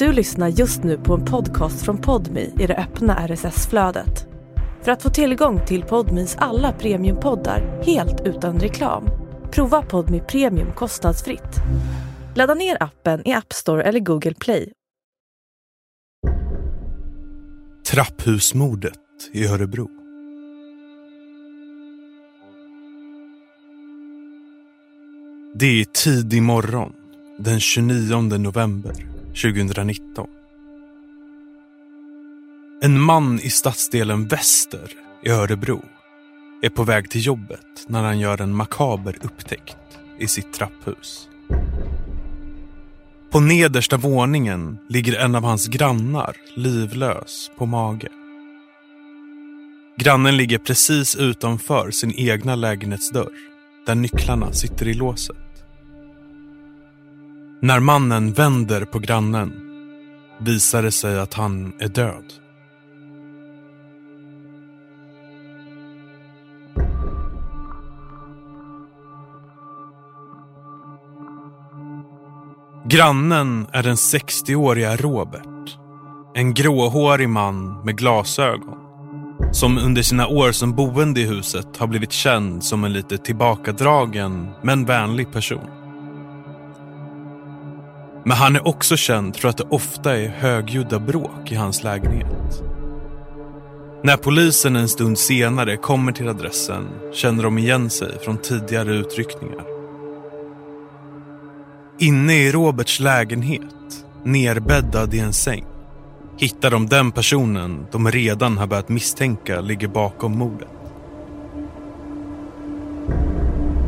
Du lyssnar just nu på en podcast från Podmi i det öppna RSS-flödet. För att få tillgång till Podmis alla premiumpoddar helt utan reklam, prova Podmi Premium kostnadsfritt. Ladda ner appen i App Store eller Google Play. Trapphusmordet i Örebro. Det är tidig morgon den 29 november 2019. En man i stadsdelen Väster i Örebro är på väg till jobbet när han gör en makaber upptäckt i sitt trapphus. På nedersta våningen ligger en av hans grannar livlös på mage. Grannen ligger precis utanför sin egna lägenhetsdörr där nycklarna sitter i låset. När mannen vänder på grannen visar det sig att han är död. Grannen är den 60-åriga Robert. En gråhårig man med glasögon. Som under sina år som boende i huset har blivit känd som en lite tillbakadragen men vänlig person. Men han är också känd för att det ofta är högljudda bråk i hans lägenhet. När polisen en stund senare kommer till adressen känner de igen sig från tidigare utryckningar. Inne i Roberts lägenhet, nerbäddad i en säng, hittar de den personen de redan har börjat misstänka ligger bakom mordet.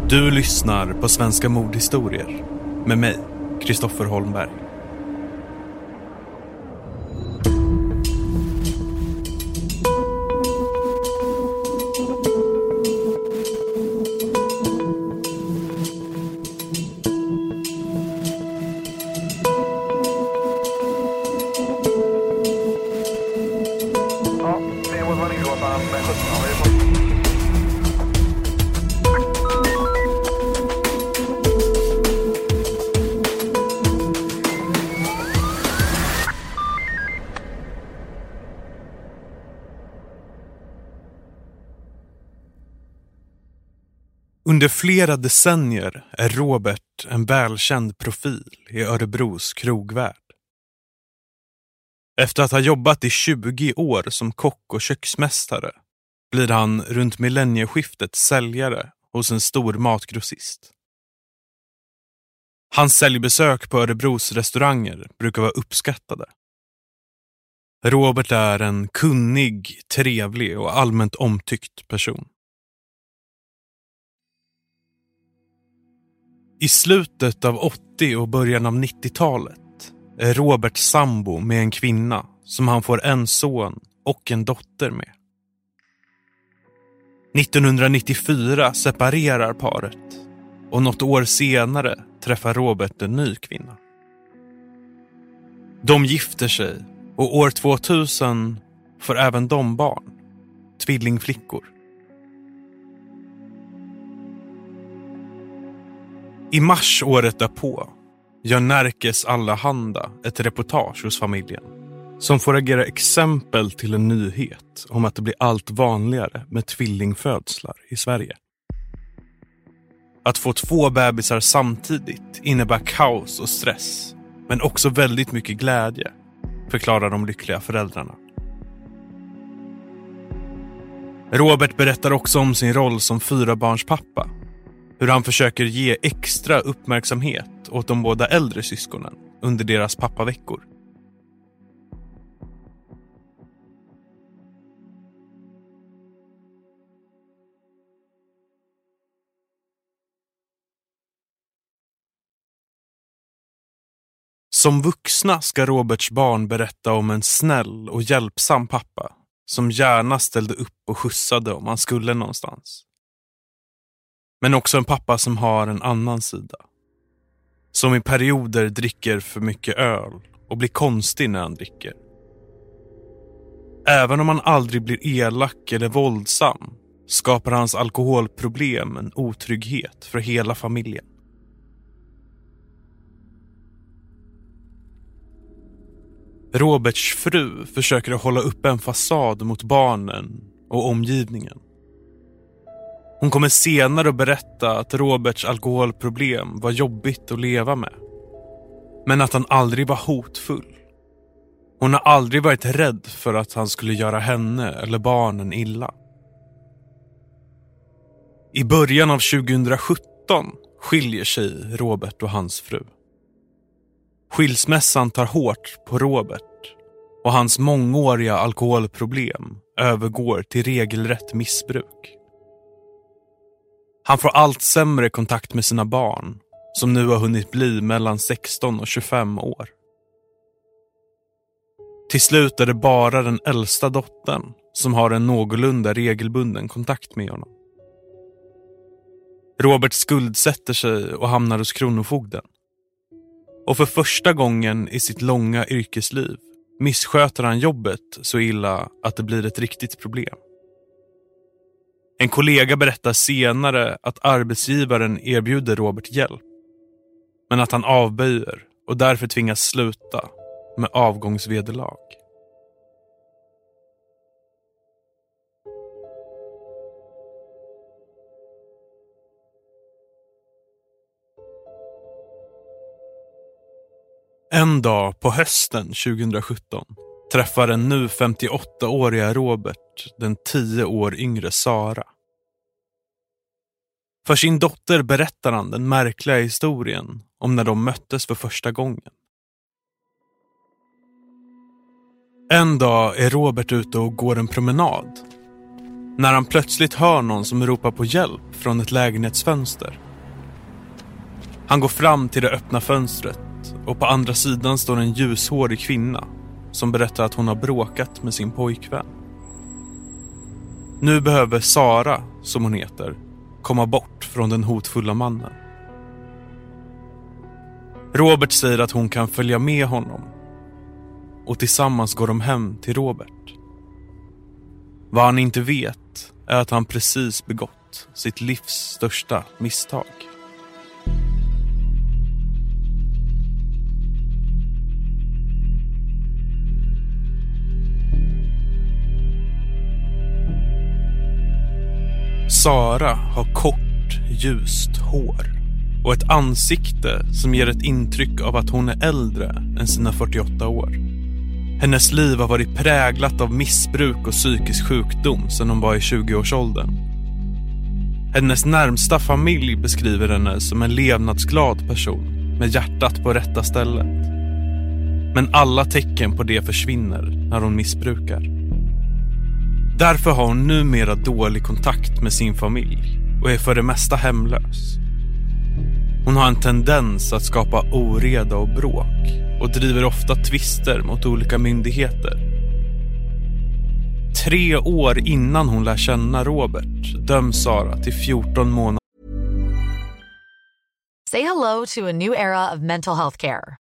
Du lyssnar på Svenska mordhistorier med mig, Kristoffer Holmberg. Under flera decennier är Robert en välkänd profil i Örebros krogvärld. Efter att ha jobbat i 20 år som kock och köksmästare blir han runt millennieskiftet säljare hos en stor matgrossist. Hans säljbesök på Örebros restauranger brukar vara uppskattade. Robert är en kunnig, trevlig och allmänt omtyckt person. I slutet av 80 och början av 90-talet är Robert sambo med en kvinna som han får en son och en dotter med. 1994 separerar paret och något år senare träffar Robert en ny kvinna. De gifter sig och år 2000 får även de barn, tvillingflickor. I mars året därpå gör Närkes Allehanda ett reportage hos familjen som får agera exempel till en nyhet om att det blir allt vanligare med tvillingfödslar i Sverige. Att få två bebisar samtidigt innebär kaos och stress men också väldigt mycket glädje, förklarar de lyckliga föräldrarna. Robert berättar också om sin roll som fyrabarnspappa hur han försöker ge extra uppmärksamhet åt de båda äldre syskonen under deras pappaveckor. Som vuxna ska Roberts barn berätta om en snäll och hjälpsam pappa som gärna ställde upp och skjutsade om han skulle någonstans. Men också en pappa som har en annan sida. Som i perioder dricker för mycket öl och blir konstig när han dricker. Även om han aldrig blir elak eller våldsam skapar hans alkoholproblem en otrygghet för hela familjen. Roberts fru försöker hålla upp en fasad mot barnen och omgivningen. Hon kommer senare att berätta att Roberts alkoholproblem var jobbigt att leva med. Men att han aldrig var hotfull. Hon har aldrig varit rädd för att han skulle göra henne eller barnen illa. I början av 2017 skiljer sig Robert och hans fru. Skilsmässan tar hårt på Robert och hans mångåriga alkoholproblem övergår till regelrätt missbruk. Han får allt sämre kontakt med sina barn som nu har hunnit bli mellan 16 och 25 år. Till slut är det bara den äldsta dottern som har en någorlunda regelbunden kontakt med honom. Robert skuldsätter sig och hamnar hos Kronofogden. Och för första gången i sitt långa yrkesliv missköter han jobbet så illa att det blir ett riktigt problem. En kollega berättar senare att arbetsgivaren erbjuder Robert hjälp. Men att han avböjer och därför tvingas sluta med avgångsvederlag. En dag på hösten 2017 träffar den nu 58-åriga Robert den 10 år yngre Sara. För sin dotter berättar han den märkliga historien om när de möttes för första gången. En dag är Robert ute och går en promenad. När han plötsligt hör någon som ropar på hjälp från ett lägenhetsfönster. Han går fram till det öppna fönstret och på andra sidan står en ljushårig kvinna som berättar att hon har bråkat med sin pojkvän. Nu behöver Sara, som hon heter, komma bort från den hotfulla mannen. Robert säger att hon kan följa med honom och tillsammans går de hem till Robert. Vad han inte vet är att han precis begått sitt livs största misstag. Sara har kort, ljust hår och ett ansikte som ger ett intryck av att hon är äldre än sina 48 år. Hennes liv har varit präglat av missbruk och psykisk sjukdom sedan hon var i 20-årsåldern. Hennes närmsta familj beskriver henne som en levnadsglad person med hjärtat på rätta stället. Men alla tecken på det försvinner när hon missbrukar. Därför har hon numera dålig kontakt med sin familj och är för det mesta hemlös. Hon har en tendens att skapa oreda och bråk och driver ofta tvister mot olika myndigheter. Tre år innan hon lär känna Robert döms Sara till 14 månader. Say hello to a new era of mental health care.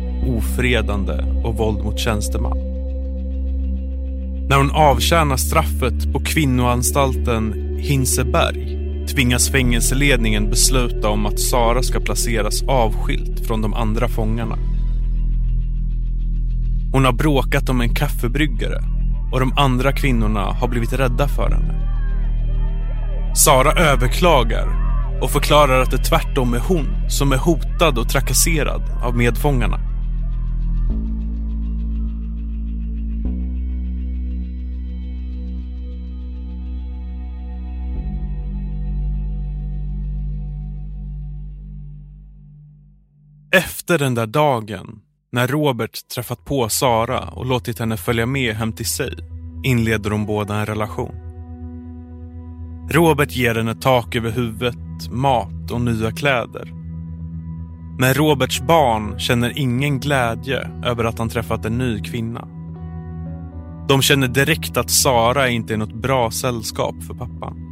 ofredande och våld mot tjänsteman. När hon avtjänar straffet på kvinnoanstalten Hinseberg tvingas fängelseledningen besluta om att Sara ska placeras avskilt från de andra fångarna. Hon har bråkat om en kaffebryggare och de andra kvinnorna har blivit rädda för henne. Sara överklagar och förklarar att det tvärtom är hon som är hotad och trakasserad av medfångarna. Efter den där dagen, när Robert träffat på Sara och låtit henne följa med hem till sig, inleder de båda en relation. Robert ger henne tak över huvudet, mat och nya kläder. Men Roberts barn känner ingen glädje över att han träffat en ny kvinna. De känner direkt att Sara inte är något bra sällskap för pappan.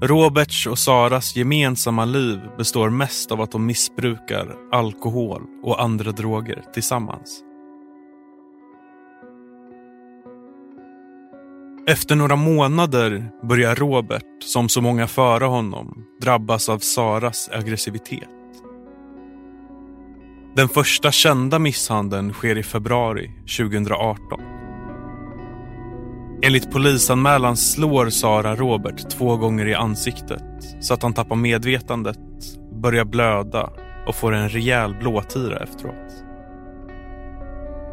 Roberts och Saras gemensamma liv består mest av att de missbrukar alkohol och andra droger tillsammans. Efter några månader börjar Robert, som så många före honom, drabbas av Saras aggressivitet. Den första kända misshandeln sker i februari 2018. Enligt polisanmälan slår Sara Robert två gånger i ansiktet så att han tappar medvetandet, börjar blöda och får en rejäl blåtira efteråt.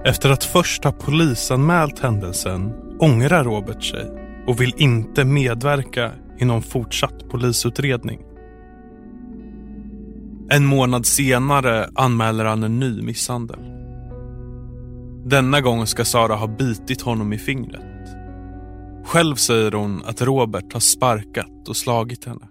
Efter att först ha polisanmält händelsen ångrar Robert sig och vill inte medverka i någon fortsatt polisutredning. En månad senare anmäler han en ny misshandel. Denna gång ska Sara ha bitit honom i fingret. Själv säger hon att Robert har sparkat och slagit henne.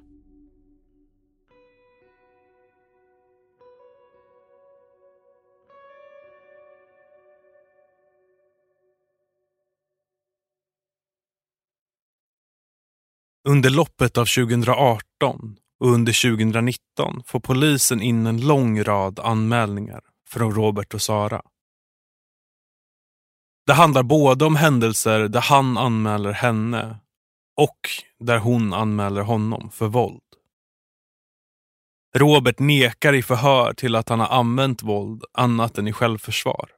Under loppet av 2018 och under 2019 får polisen in en lång rad anmälningar från Robert och Sara. Det handlar både om händelser där han anmäler henne och där hon anmäler honom för våld. Robert nekar i förhör till att han har använt våld annat än i självförsvar.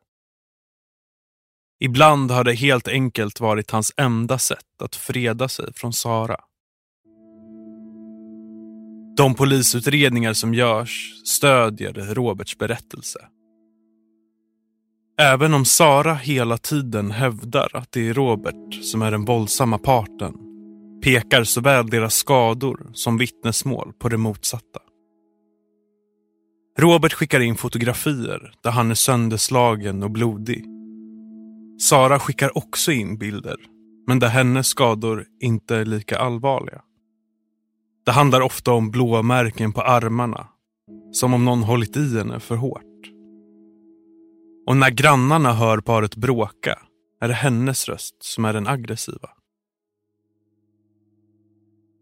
Ibland har det helt enkelt varit hans enda sätt att freda sig från Sara. De polisutredningar som görs stödjer Roberts berättelse. Även om Sara hela tiden hävdar att det är Robert som är den våldsamma parten pekar såväl deras skador som vittnesmål på det motsatta. Robert skickar in fotografier där han är sönderslagen och blodig. Sara skickar också in bilder, men där hennes skador inte är lika allvarliga. Det handlar ofta om blåmärken på armarna, som om någon hållit i henne för hårt. Och när grannarna hör paret bråka är det hennes röst som är den aggressiva.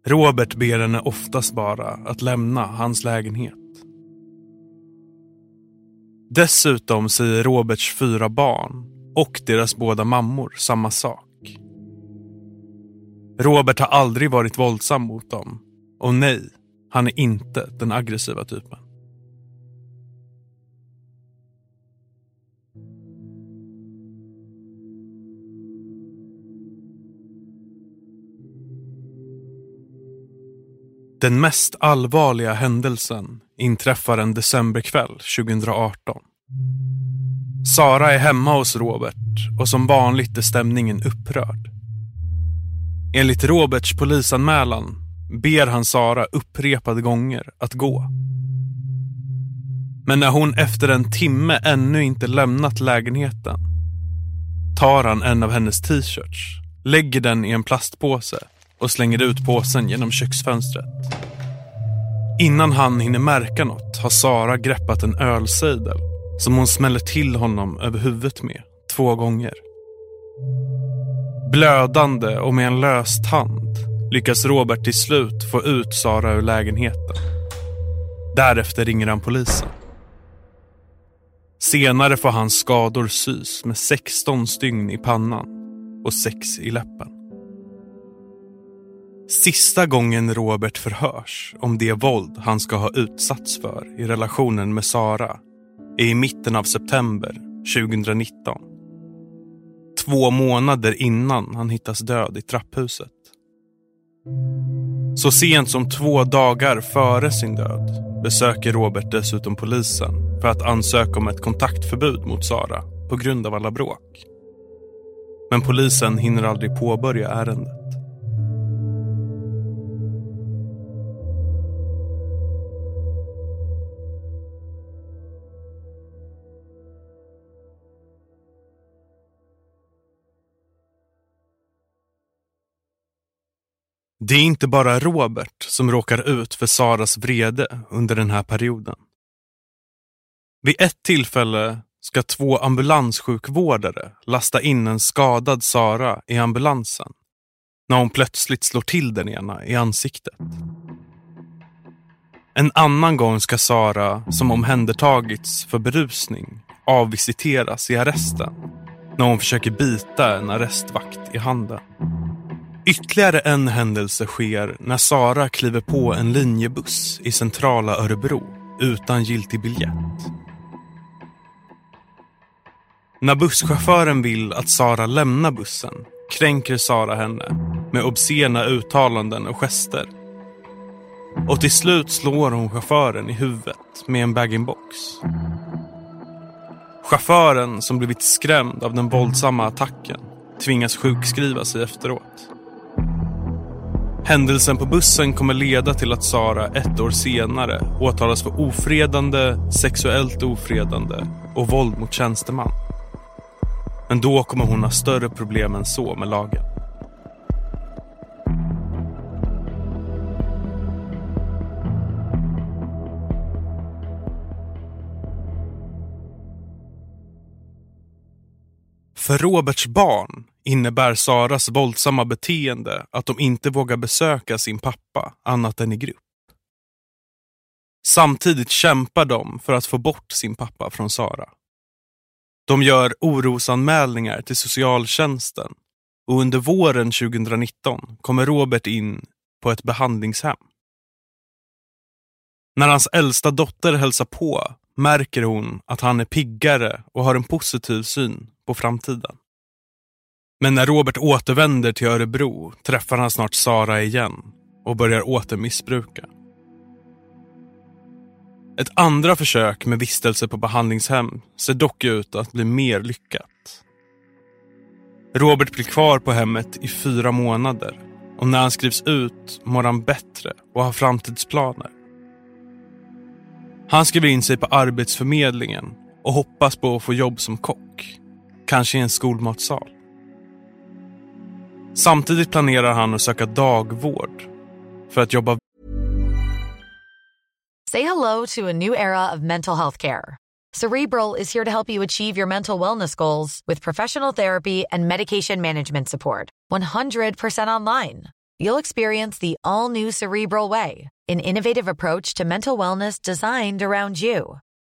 Robert ber henne oftast bara att lämna hans lägenhet. Dessutom säger Roberts fyra barn och deras båda mammor samma sak. Robert har aldrig varit våldsam mot dem och nej, han är inte den aggressiva typen. Den mest allvarliga händelsen inträffar en decemberkväll 2018. Sara är hemma hos Robert och som vanligt är stämningen upprörd. Enligt Roberts polisanmälan ber han Sara upprepade gånger att gå. Men när hon efter en timme ännu inte lämnat lägenheten tar han en av hennes t-shirts, lägger den i en plastpåse och slänger ut påsen genom köksfönstret. Innan han hinner märka något har Sara greppat en ölsejdel som hon smäller till honom över huvudet med två gånger. Blödande och med en löst hand lyckas Robert till slut få ut Sara ur lägenheten. Därefter ringer han polisen. Senare får hans skador sys med 16 stygn i pannan. och 6 i läppen. Sista gången Robert förhörs om det våld han ska ha utsatts för i relationen med Sara är i mitten av september 2019. Två månader innan han hittas död i trapphuset. Så sent som två dagar före sin död besöker Robert dessutom polisen för att ansöka om ett kontaktförbud mot Sara på grund av alla bråk. Men polisen hinner aldrig påbörja ärendet. Det är inte bara Robert som råkar ut för Saras vrede under den här perioden. Vid ett tillfälle ska två ambulanssjukvårdare lasta in en skadad Sara i ambulansen när hon plötsligt slår till den ena i ansiktet. En annan gång ska Sara, som omhändertagits för berusning, avvisiteras i arresten när hon försöker bita en arrestvakt i handen. Ytterligare en händelse sker när Sara kliver på en linjebuss i centrala Örebro utan giltig biljett. När busschauffören vill att Sara lämnar bussen kränker Sara henne med obscena uttalanden och gester. Och till slut slår hon chauffören i huvudet med en bag-in-box. Chauffören, som blivit skrämd av den våldsamma attacken, tvingas sjukskriva sig efteråt. Händelsen på bussen kommer leda till att Sara ett år senare åtalas för ofredande, sexuellt ofredande och våld mot tjänsteman. Men då kommer hon ha större problem än så med lagen. För Roberts barn innebär Saras våldsamma beteende att de inte vågar besöka sin pappa annat än i grupp. Samtidigt kämpar de för att få bort sin pappa från Sara. De gör orosanmälningar till socialtjänsten och under våren 2019 kommer Robert in på ett behandlingshem. När hans äldsta dotter hälsar på märker hon att han är piggare och har en positiv syn på framtiden. Men när Robert återvänder till Örebro träffar han snart Sara igen och börjar åter missbruka. Ett andra försök med vistelse på behandlingshem ser dock ut att bli mer lyckat. Robert blir kvar på hemmet i fyra månader och när han skrivs ut mår han bättre och har framtidsplaner. Han skriver in sig på Arbetsförmedlingen och hoppas på att få jobb som kock. Kanske i en skolmatsal. Samtidigt planerar han att söka dagvård för att jobba Say hello to a new era of mental health care. Cerebral is here to help you achieve your mental wellness goals with professional therapy and medication management support. 100% online. You'll experience the all new Cerebral Way, an innovative approach to mental wellness designed around you.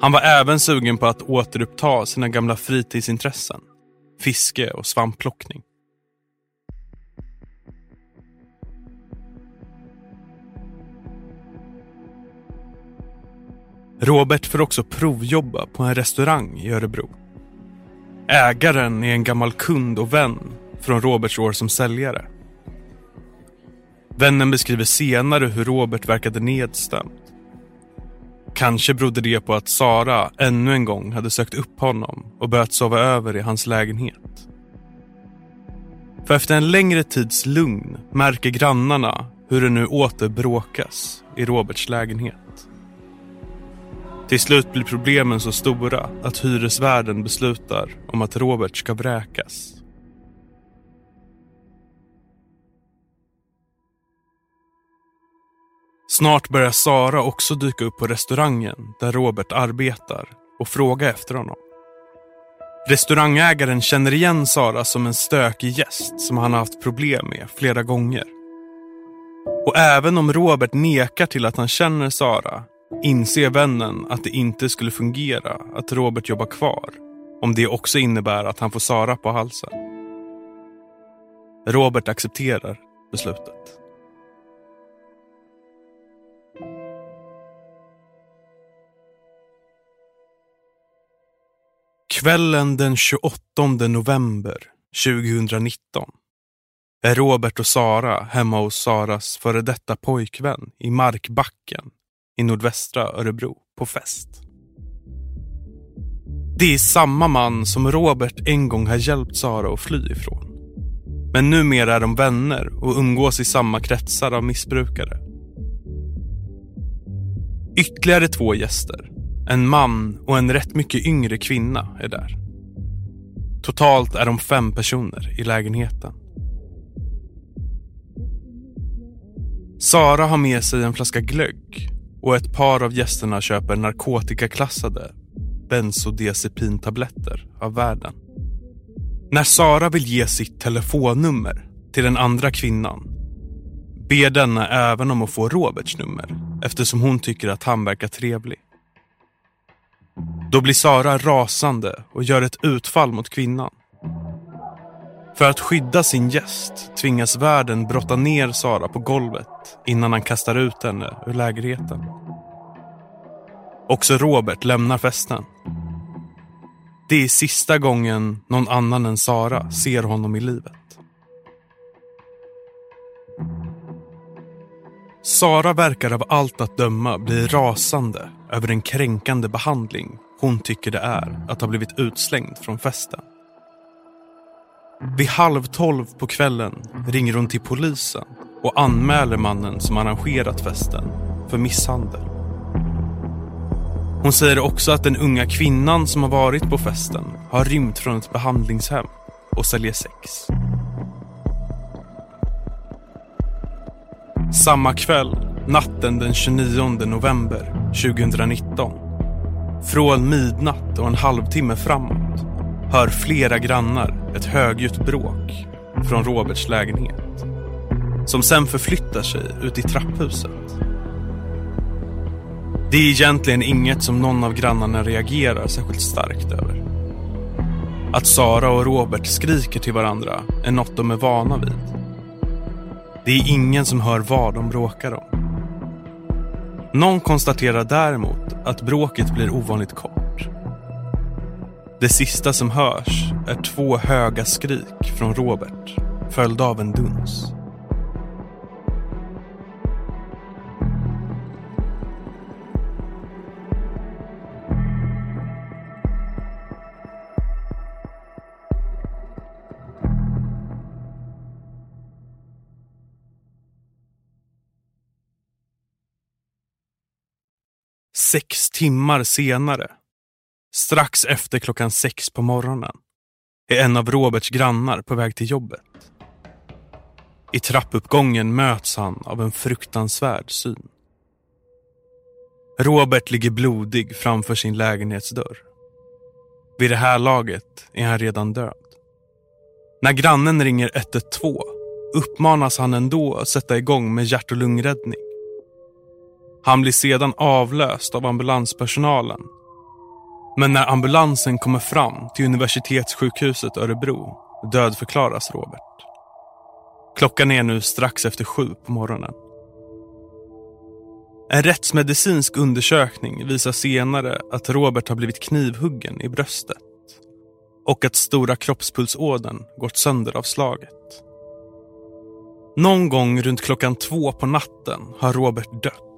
Han var även sugen på att återuppta sina gamla fritidsintressen. Fiske och svampplockning. Robert får också provjobba på en restaurang i Örebro. Ägaren är en gammal kund och vän från Roberts år som säljare. Vännen beskriver senare hur Robert verkade nedstämd Kanske berodde det på att Sara ännu en gång hade sökt upp honom och börjat sova över i hans lägenhet. För efter en längre tids lugn märker grannarna hur det nu åter bråkas i Roberts lägenhet. Till slut blir problemen så stora att hyresvärden beslutar om att Robert ska vräkas. Snart börjar Sara också dyka upp på restaurangen där Robert arbetar och fråga efter honom. Restaurangägaren känner igen Sara som en stökig gäst som han har haft problem med flera gånger. Och även om Robert nekar till att han känner Sara inser vännen att det inte skulle fungera att Robert jobbar kvar om det också innebär att han får Sara på halsen. Robert accepterar beslutet. Kvällen den 28 november 2019 är Robert och Sara hemma hos Saras före detta pojkvän i Markbacken i nordvästra Örebro på fest. Det är samma man som Robert en gång har hjälpt Sara att fly ifrån. Men numera är de vänner och umgås i samma kretsar av missbrukare. Ytterligare två gäster, en man och en rätt mycket yngre kvinna är där. Totalt är de fem personer i lägenheten. Sara har med sig en flaska glögg och ett par av gästerna köper narkotikaklassade bensodiazepintabletter av värden. När Sara vill ge sitt telefonnummer till den andra kvinnan ber denna även om att få Roberts nummer eftersom hon tycker att han verkar trevlig. Då blir Sara rasande och gör ett utfall mot kvinnan. För att skydda sin gäst tvingas värden brotta ner Sara på golvet innan han kastar ut henne ur lägenheten. Också Robert lämnar festen. Det är sista gången någon annan än Sara ser honom i livet. Sara verkar av allt att döma bli rasande över den kränkande behandling hon tycker det är att ha blivit utslängd från festen. Vid halv tolv på kvällen ringer hon till polisen och anmäler mannen som arrangerat festen för misshandel. Hon säger också att den unga kvinnan som har varit på festen har rymt från ett behandlingshem och säljer sex. Samma kväll, natten den 29 november 2019. Från midnatt och en halvtimme framåt hör flera grannar ett högljutt bråk från Roberts lägenhet. Som sen förflyttar sig ut i trapphuset. Det är egentligen inget som någon av grannarna reagerar särskilt starkt över. Att Sara och Robert skriker till varandra är något de är vana vid. Det är ingen som hör vad de bråkar om. Någon konstaterar däremot att bråket blir ovanligt kort. Det sista som hörs är två höga skrik från Robert, följda av en duns. Sex timmar senare, strax efter klockan sex på morgonen, är en av Roberts grannar på väg till jobbet. I trappuppgången möts han av en fruktansvärd syn. Robert ligger blodig framför sin lägenhetsdörr. Vid det här laget är han redan död. När grannen ringer 112 uppmanas han ändå att sätta igång med hjärt och lungräddning. Han blir sedan avlöst av ambulanspersonalen. Men när ambulansen kommer fram till universitetssjukhuset Örebro dödförklaras Robert. Klockan är nu strax efter sju på morgonen. En rättsmedicinsk undersökning visar senare att Robert har blivit knivhuggen i bröstet och att stora kroppspulsådern gått sönder av slaget. Någon gång runt klockan två på natten har Robert dött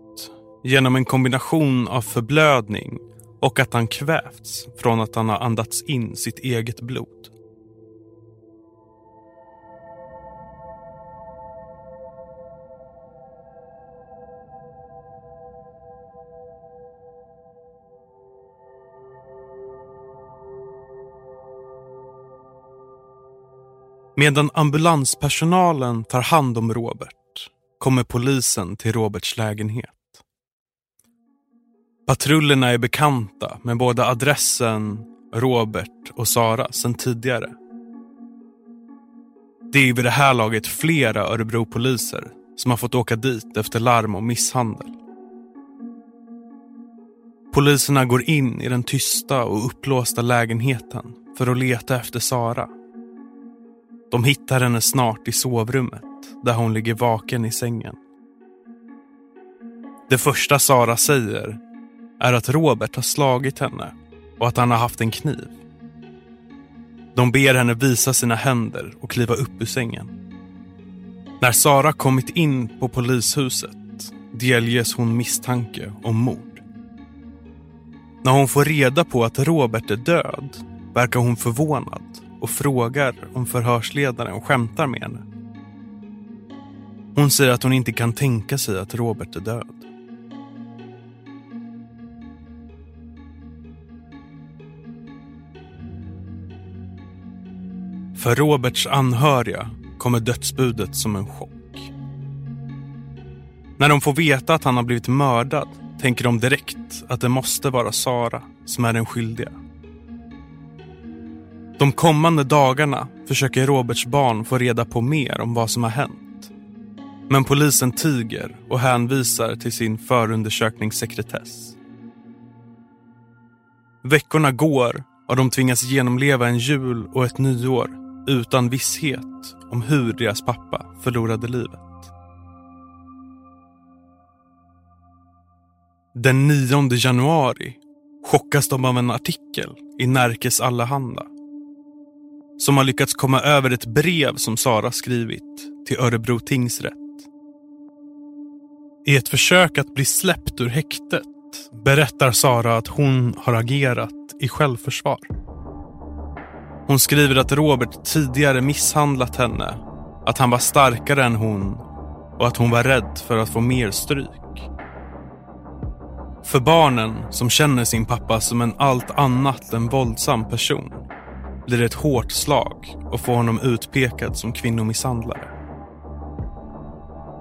genom en kombination av förblödning och att han kvävts från att han har andats in sitt eget blod. Medan ambulanspersonalen tar hand om Robert kommer polisen till Roberts lägenhet. Patrullerna är bekanta med både adressen, Robert och Sara sedan tidigare. Det är vid det här laget flera Örebropoliser som har fått åka dit efter larm om misshandel. Poliserna går in i den tysta och upplåsta lägenheten för att leta efter Sara. De hittar henne snart i sovrummet där hon ligger vaken i sängen. Det första Sara säger är att Robert har slagit henne och att han har haft en kniv. De ber henne visa sina händer och kliva upp ur sängen. När Sara kommit in på polishuset delges hon misstanke om mord. När hon får reda på att Robert är död verkar hon förvånad och frågar om förhörsledaren skämtar med henne. Hon säger att hon inte kan tänka sig att Robert är död. För Roberts anhöriga kommer dödsbudet som en chock. När de får veta att han har blivit mördad tänker de direkt att det måste vara Sara som är den skyldiga. De kommande dagarna försöker Roberts barn få reda på mer om vad som har hänt. Men polisen tiger och hänvisar till sin förundersökningssekretess. Veckorna går och de tvingas genomleva en jul och ett nyår utan visshet om hur deras pappa förlorade livet. Den 9 januari chockas de av en artikel i Närkes Allehanda som har lyckats komma över ett brev som Sara skrivit till Örebro tingsrätt. I ett försök att bli släppt ur häktet berättar Sara att hon har agerat i självförsvar. Hon skriver att Robert tidigare misshandlat henne, att han var starkare än hon och att hon var rädd för att få mer stryk. För barnen som känner sin pappa som en allt annat än våldsam person blir det ett hårt slag och får honom utpekad som kvinnomisshandlare.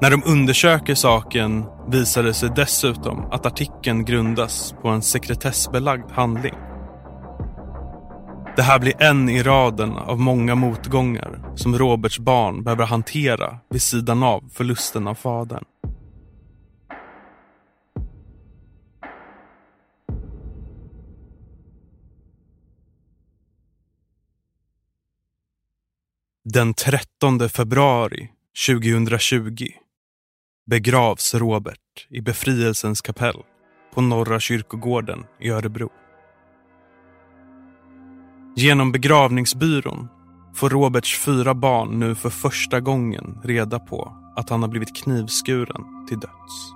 När de undersöker saken visar det sig dessutom att artikeln grundas på en sekretessbelagd handling. Det här blir en i raden av många motgångar som Roberts barn behöver hantera vid sidan av förlusten av fadern. Den 13 februari 2020 begravs Robert i Befrielsens kapell på Norra kyrkogården i Örebro. Genom begravningsbyrån får Roberts fyra barn nu för första gången reda på att han har blivit knivskuren till döds.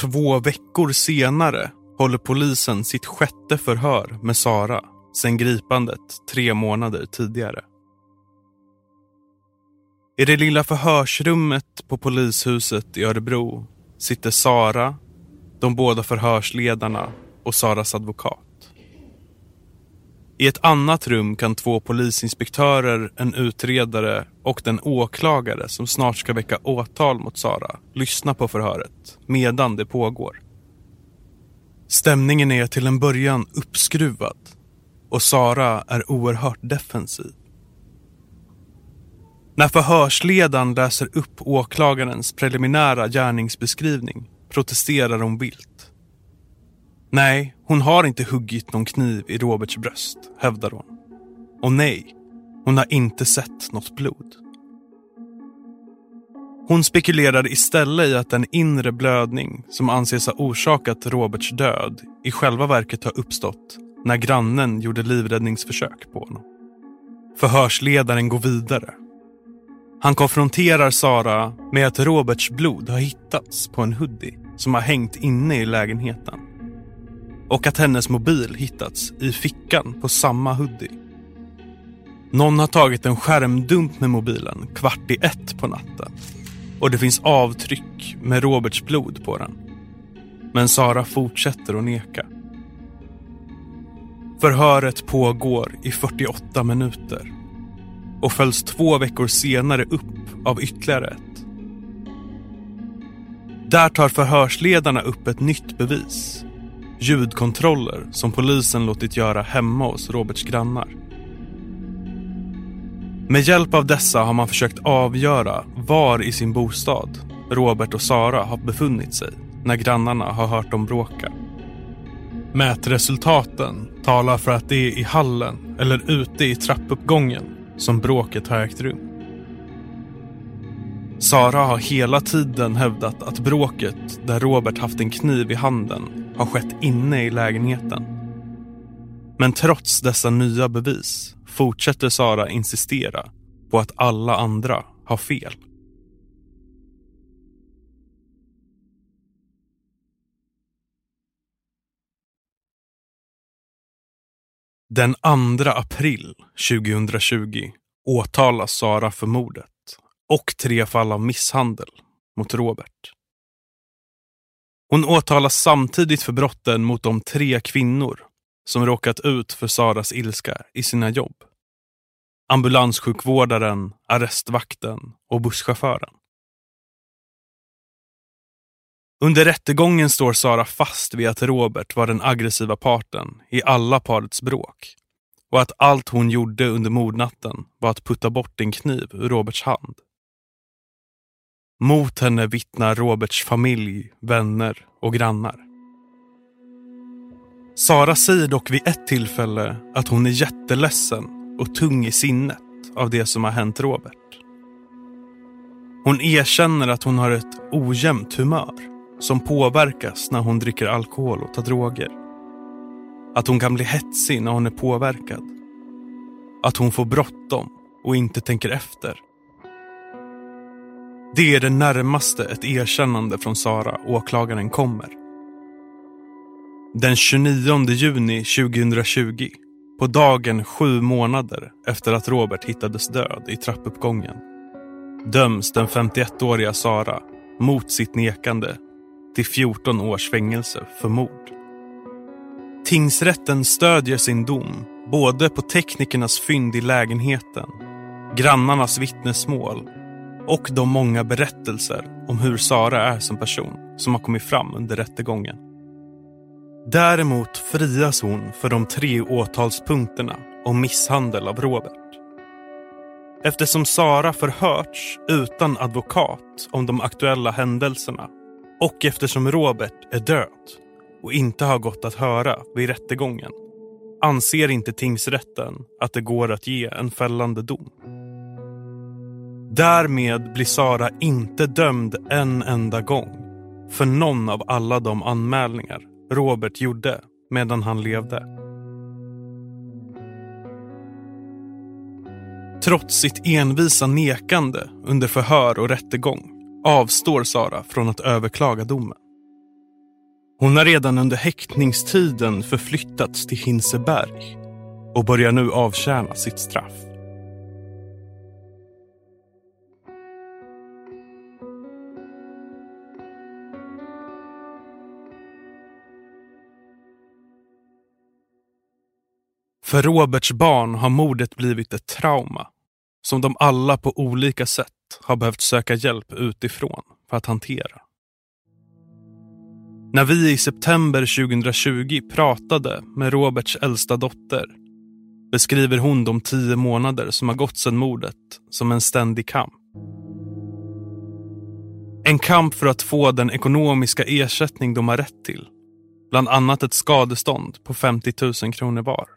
Två veckor senare håller polisen sitt sjätte förhör med Sara sen gripandet tre månader tidigare. I det lilla förhörsrummet på polishuset i Örebro sitter Sara, de båda förhörsledarna och Saras advokat. I ett annat rum kan två polisinspektörer, en utredare och den åklagare som snart ska väcka åtal mot Sara lyssna på förhöret medan det pågår. Stämningen är till en början uppskruvad och Sara är oerhört defensiv. När förhörsledaren läser upp åklagarens preliminära gärningsbeskrivning protesterar hon vilt. Nej, hon har inte huggit någon kniv i Roberts bröst, hävdar hon. Och nej, Hon har inte sett något blod. Hon spekulerar istället i att den inre blödning som anses ha orsakat Roberts död i själva verket har uppstått när grannen gjorde livräddningsförsök på honom. Förhörsledaren går vidare. Han konfronterar Sara med att Roberts blod har hittats på en hoodie som har hängt inne i lägenheten. Och att hennes mobil hittats i fickan på samma hoodie. Någon har tagit en skärmdump med mobilen kvart i ett på natten. Och det finns avtryck med Roberts blod på den. Men Sara fortsätter att neka. Förhöret pågår i 48 minuter och följs två veckor senare upp av ytterligare ett. Där tar förhörsledarna upp ett nytt bevis. Ljudkontroller som polisen låtit göra hemma hos Roberts grannar. Med hjälp av dessa har man försökt avgöra var i sin bostad Robert och Sara har befunnit sig när grannarna har hört dem bråka. Mätresultaten talar för att det är i hallen eller ute i trappuppgången som bråket har ägt rum. Sara har hela tiden hävdat att bråket där Robert haft en kniv i handen har skett inne i lägenheten. Men trots dessa nya bevis fortsätter Sara insistera på att alla andra har fel. Den 2 april 2020 åtalas Sara för mordet och tre fall av misshandel mot Robert. Hon åtalas samtidigt för brotten mot de tre kvinnor som råkat ut för Saras ilska i sina jobb. Ambulanssjukvårdaren, arrestvakten och busschauffören. Under rättegången står Sara fast vid att Robert var den aggressiva parten i alla parets bråk och att allt hon gjorde under mordnatten var att putta bort en kniv ur Roberts hand. Mot henne vittnar Roberts familj, vänner och grannar. Sara säger dock vid ett tillfälle att hon är jätteledsen och tung i sinnet av det som har hänt Robert. Hon erkänner att hon har ett ojämnt humör som påverkas när hon dricker alkohol och tar droger. Att hon kan bli hetsig när hon är påverkad. Att hon får bråttom och inte tänker efter. Det är det närmaste ett erkännande från Sara åklagaren kommer. Den 29 juni 2020, på dagen sju månader efter att Robert hittades död i trappuppgången, döms den 51-åriga Sara mot sitt nekande till 14 års fängelse för mord. Tingsrätten stödjer sin dom både på teknikernas fynd i lägenheten, grannarnas vittnesmål och de många berättelser om hur Sara är som person som har kommit fram under rättegången. Däremot frias hon för de tre åtalspunkterna om misshandel av Robert. Eftersom Sara förhörts utan advokat om de aktuella händelserna och eftersom Robert är död och inte har gått att höra vid rättegången anser inte tingsrätten att det går att ge en fällande dom. Därmed blir Sara inte dömd en enda gång för någon av alla de anmälningar Robert gjorde medan han levde. Trots sitt envisa nekande under förhör och rättegång avstår Sara från att överklaga domen. Hon har redan under häktningstiden förflyttats till Hinseberg och börjar nu avtjäna sitt straff. För Roberts barn har mordet blivit ett trauma som de alla på olika sätt har behövt söka hjälp utifrån för att hantera. När vi i september 2020 pratade med Roberts äldsta dotter beskriver hon de tio månader som har gått sedan mordet som en ständig kamp. En kamp för att få den ekonomiska ersättning de har rätt till. Bland annat ett skadestånd på 50 000 kronor var.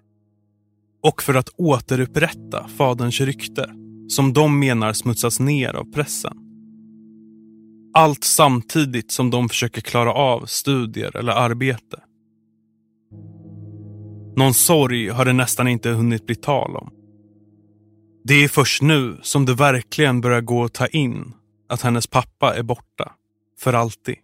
och för att återupprätta faderns rykte som de menar smutsas ner av pressen. Allt samtidigt som de försöker klara av studier eller arbete. Någon sorg har det nästan inte hunnit bli tal om. Det är först nu som det verkligen börjar gå att ta in att hennes pappa är borta. För alltid.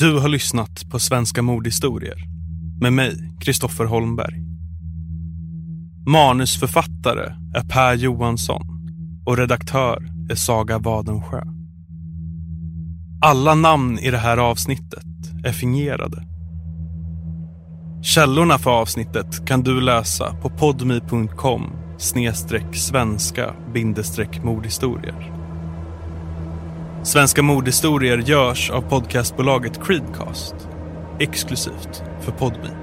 Du har lyssnat på Svenska mordhistorier med mig, Kristoffer Holmberg. Manusförfattare är Per Johansson och redaktör är Saga Wadensjö. Alla namn i det här avsnittet är fingerade. Källorna för avsnittet kan du läsa på podmi.com snedstreck svenska bindestreck mordhistorier. Svenska mordhistorier görs av podcastbolaget Creedcast exklusivt för Podmi.